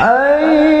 حي